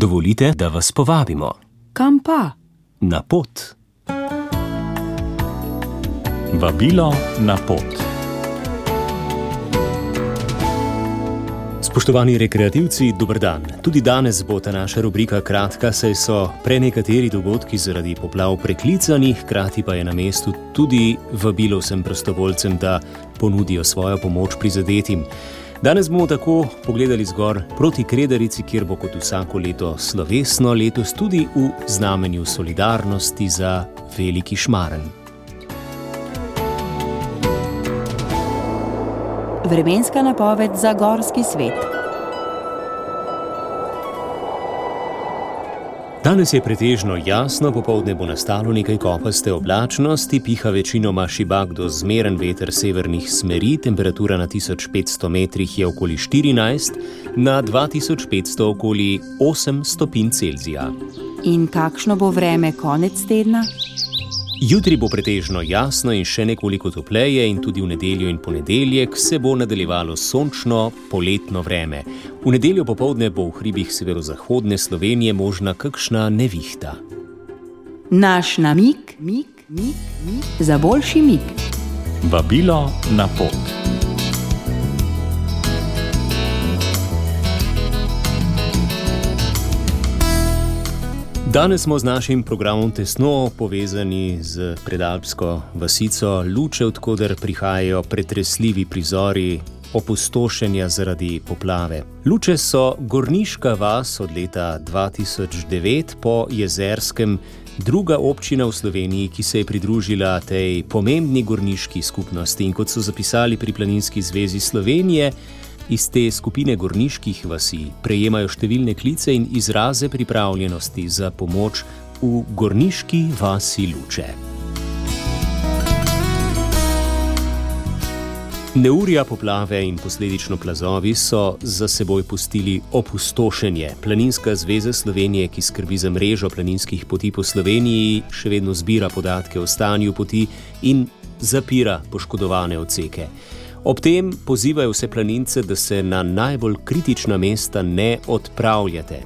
Dovolite, da vas povabimo Kam pa? na pot. Vabilo na pot. Spoštovani rekreativci, dober dan. Tudi danes bo ta naša rubrika kratka, saj so prenekateri dogodki zaradi poplav preklicani, hkrati pa je na mestu tudi vabilo vsem prostovoljcem, da ponudijo svojo pomoč prizadetim. Danes bomo tako pogledali zgor proti Krederici, kjer bo kot vsako leto slovesno, letos tudi v znamenju solidarnosti za veliki šmaren. Vremenska napoved za gorski svet. Danes je pretežno jasno, popovdne bo nastalo nekaj kopaste oblačnosti, piha večinoma šibak do zmeren veter severnih smeri, temperatura na 1500 metrih je okoli 14, na 2500 okoli 8 stopinj Celzija. In kakšno bo vreme konec tedna? Jutri bo pretežno jasno in še nekoliko topleje, in tudi v nedeljo in ponedeljek se bo nadaljevalo sončno poletno vreme. V nedeljo popovdne bo v hribih severozahodne Slovenije možna kakšna nevihta. Naš namig, mig, mig, mig, za boljši mig. Vabilo na pot. Danes smo z našim programom tesno povezani z predalpsko vasico Luče, odkuder prihajajo pretresljivi prizori opustošenja zaradi poplave. Luče so gorniška vas od leta 2009 po jezerskem, druga občina v Sloveniji, ki se je pridružila tej pomembni gorniški skupnosti. In kot so zapisali pri Planinski zvezi Slovenije, iz te skupine gorniških vasi prejemajo številne klice in izraze pripravljenosti za pomoč v gorniški vasi Luče. Neurja, poplave in posledično plazovi so za seboj pustili opustošenje. Planinska zveza Slovenije, ki skrbi za mrežo planinskih poti po Sloveniji, še vedno zbira podatke o stanju poti in zapira poškodovane odseke. Ob tem pozivajo vse planince, da se na najbolj kritična mesta ne odpravljate.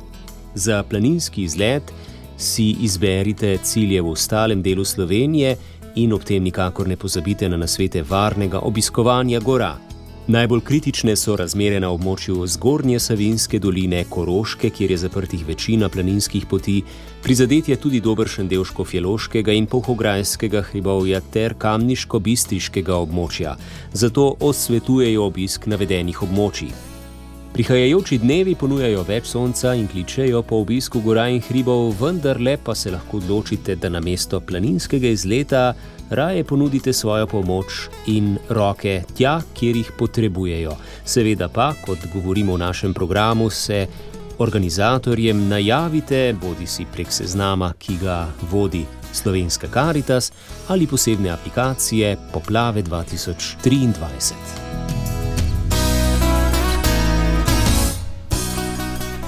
Za planinski izlet si izberite cilje v ostalem delu Slovenije in ob tem nikakor ne pozabite na nasvete varnega obiskovanja gora. Najbolj kritične so razmere na območju Zgornje Savinske doline, Koroške, kjer je zaprtih večina planinskih poti, prizadet je tudi dobršen del Škofjeloškega in Pohograjskega hribovja ter Kamniško-Bistriškega območja, zato osvetujejo obisk navedenih območij. Prihajajoči dnevi ponujajo več sonca in kličejo po obisku gora in hribov, vendarle pa se lahko odločite, da na mesto planinskega izleta raje ponudite svojo pomoč in roke tja, kjer jih potrebujejo. Seveda pa, kot govorimo v našem programu, se organizatorjem najavite, bodi si prek seznama, ki ga vodi Slovenska Caritas ali posebne aplikacije Poplave 2023.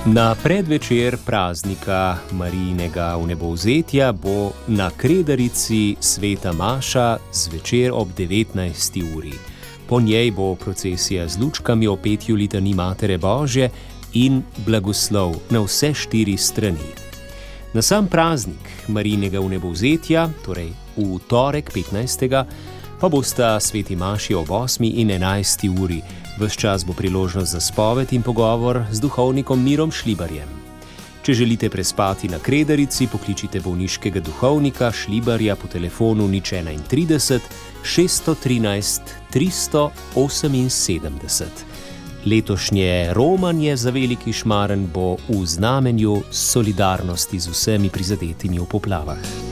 Na predvečer praznika Marijinega vnebovzetja bo na Krederici sveta Maša zvečer ob 19. uri. Po njej bo procesija z lučkami o petju litani Matere Božje in blagoslov na vse štiri strani. Na sam praznik Marijinega vnebovzetja, torej v torek 15. pa bosta sveti Maši ob 8. in 11. uri. Ves čas bo priložnost za spoved in pogovor z duhovnikom Mirom Šlibarjem. Če želite prespati na Krederici, pokličite bolniškega duhovnika Šlibarja po telefonu nič 31 613 378. Letošnje romanje za veliki šmaren bo v znamenju solidarnosti z vsemi prizadetimi v poplavah.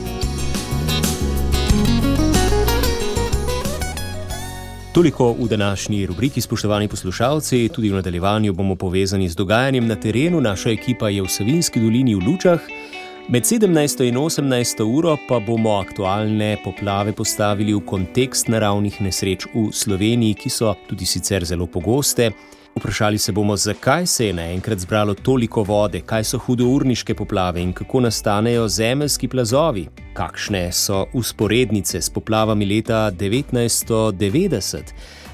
Toliko v današnji rubriki, spoštovani poslušalci, tudi v nadaljevanju bomo povezani z dogajanjem na terenu. Naša ekipa je v Savinski dolini v Lučah. Med 17. in 18. uro pa bomo aktualne poplave postavili v kontekst naravnih nesreč v Sloveniji, ki so tudi sicer zelo pogoste. Vprašali se bomo, zakaj se je naenkrat zbralo toliko vode, kaj so hudourniške poplave in kako nastanejo zemeljski plazovi, kakšne so usporednice s poplavami leta 1990.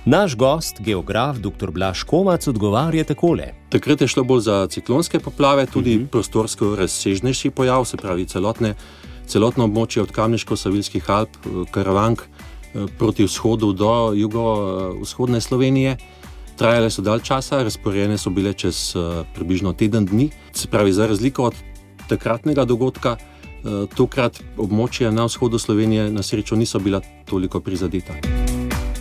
Naš gost, geograf dr. Blaž Kovac, odgovarja takole. Takrat je šlo bolj za ciklonske poplave, tudi uh -huh. prostorsko razsežnejši pojav, se pravi celotne, celotno območje od Kamniško-Savilskih Alp, Karavank proti vzhodu do jugovzhodne Slovenije. Trajale so dalj časa, razporejene so bile čez približno teden dni. Se pravi, za razliko od takratnega dogodka, tokrat območja na vzhodu Slovenije na srečo niso bila toliko prizadeta.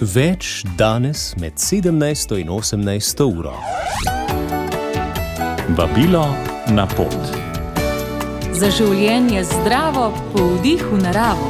Več danes med 17 in 18 uro. Vabilo na pot. Za življenje zdravo, po vdihu naravo.